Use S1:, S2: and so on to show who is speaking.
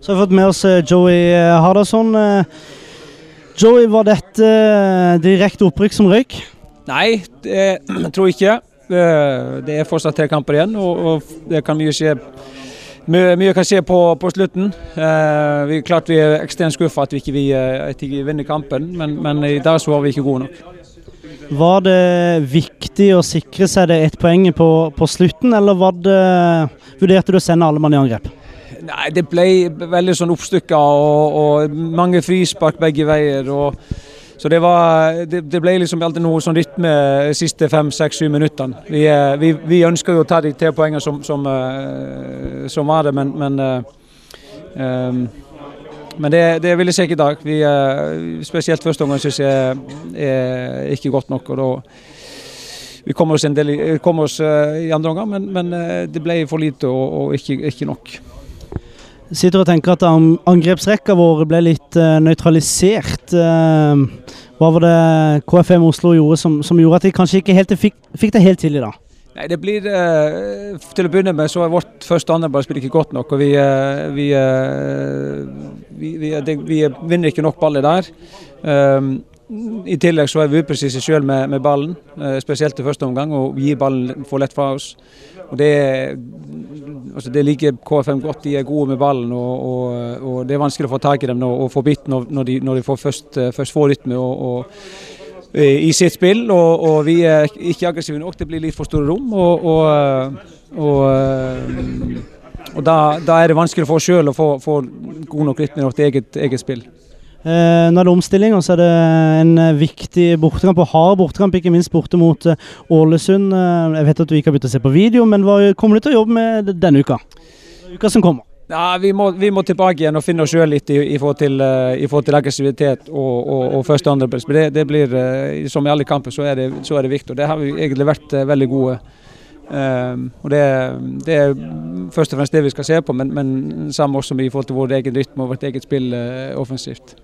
S1: Så har vi fått med oss eh, Joey eh, Hardasson. Eh, Joey, var dette direkte opprykk som røyk?
S2: Nei, det jeg tror ikke. Eh, Det er fortsatt tre kamper igjen, og, det kan mye skje. Mye, mye kan skje på, på slutten. Eh, vi, klart vi er ekstremt skuffa at vi ikke, vi, at vi vinner kampen, men, men i dag så var vi ikke gode nok.
S1: Var det viktig å sikre seg det ett poeng på, på slutten, eller var det, vurderte du å sende alle mann i angrep?
S2: Nei, det ble veldig sånn oppstykka og, og mange frispark begge veier. Og, så det, var, det, det ble liksom alltid noe sånn rytme de siste fem, seks, syv minuttene. Vi, eh, vi, vi ønsker jo å ta de tre poengene som, som, eh, som var det, men, men eh, men det, det vil jeg si ikke i dag. Vi, spesielt første omgang syns jeg er ikke godt nok. og da vi kommer oss, del, i- oss i andre omgang, men, men det ble for lite og, og ikke, ikke nok.
S1: Sitter og tenker at an- angrepsrekka vår ble litt eh, nøytralisert. Eh, hva var det KFM Oslo gjorde som, som gjorde at de kanskje ikke helt fikk, fikk det helt til i dag?
S2: Nei, det blir eh, Til å begynne med så er vårt første andreballspill ikke godt nok. og Vi, eh, vi, eh, vi, det, vi vinner ikke nok baller der. Um, I tillegg så er vi upresise sjøl med, med ballen, spesielt i første omgang, og vi gir ballen for lett fra oss. Og det, altså det liker KFM godt, de er gode med ballen. Og, og, og Det er vanskelig å få tak i dem nå, og få bitt når, de, når de får først, eh, først får rytme. og, og eh, i sitt spill, og, og vi er ikke aggressive nok. Det blir litt for store rom. Og, og, eh, og da, da er det vanskelig for oss sjøl å få, få god nok rytme i vårt eget, eget spill.
S1: Eh, er det omstilling, og så er det en eh, viktig bortekamp, og hard bortekamp, ikke minst borte mot eh, Ålesund. Eh, jeg vet at du ikke har begynt å se på video, men hva kommer du til å jobbe med denne uka? Uka som kommer.
S2: Ja, vi, må, vi må tilbake igjen og finne oss sjøl litt i, i, forhold til, i forhold til aggressivitet og, og, og første og andre Det, det blir, Som i alle kamper så er, det, så er det viktig. og Det har vi egentlig vært veldig gode. Um, og det, det er først og fremst det vi skal se på, men, men samme også i forhold til vår egen rytme og vårt eget spill uh, offensivt.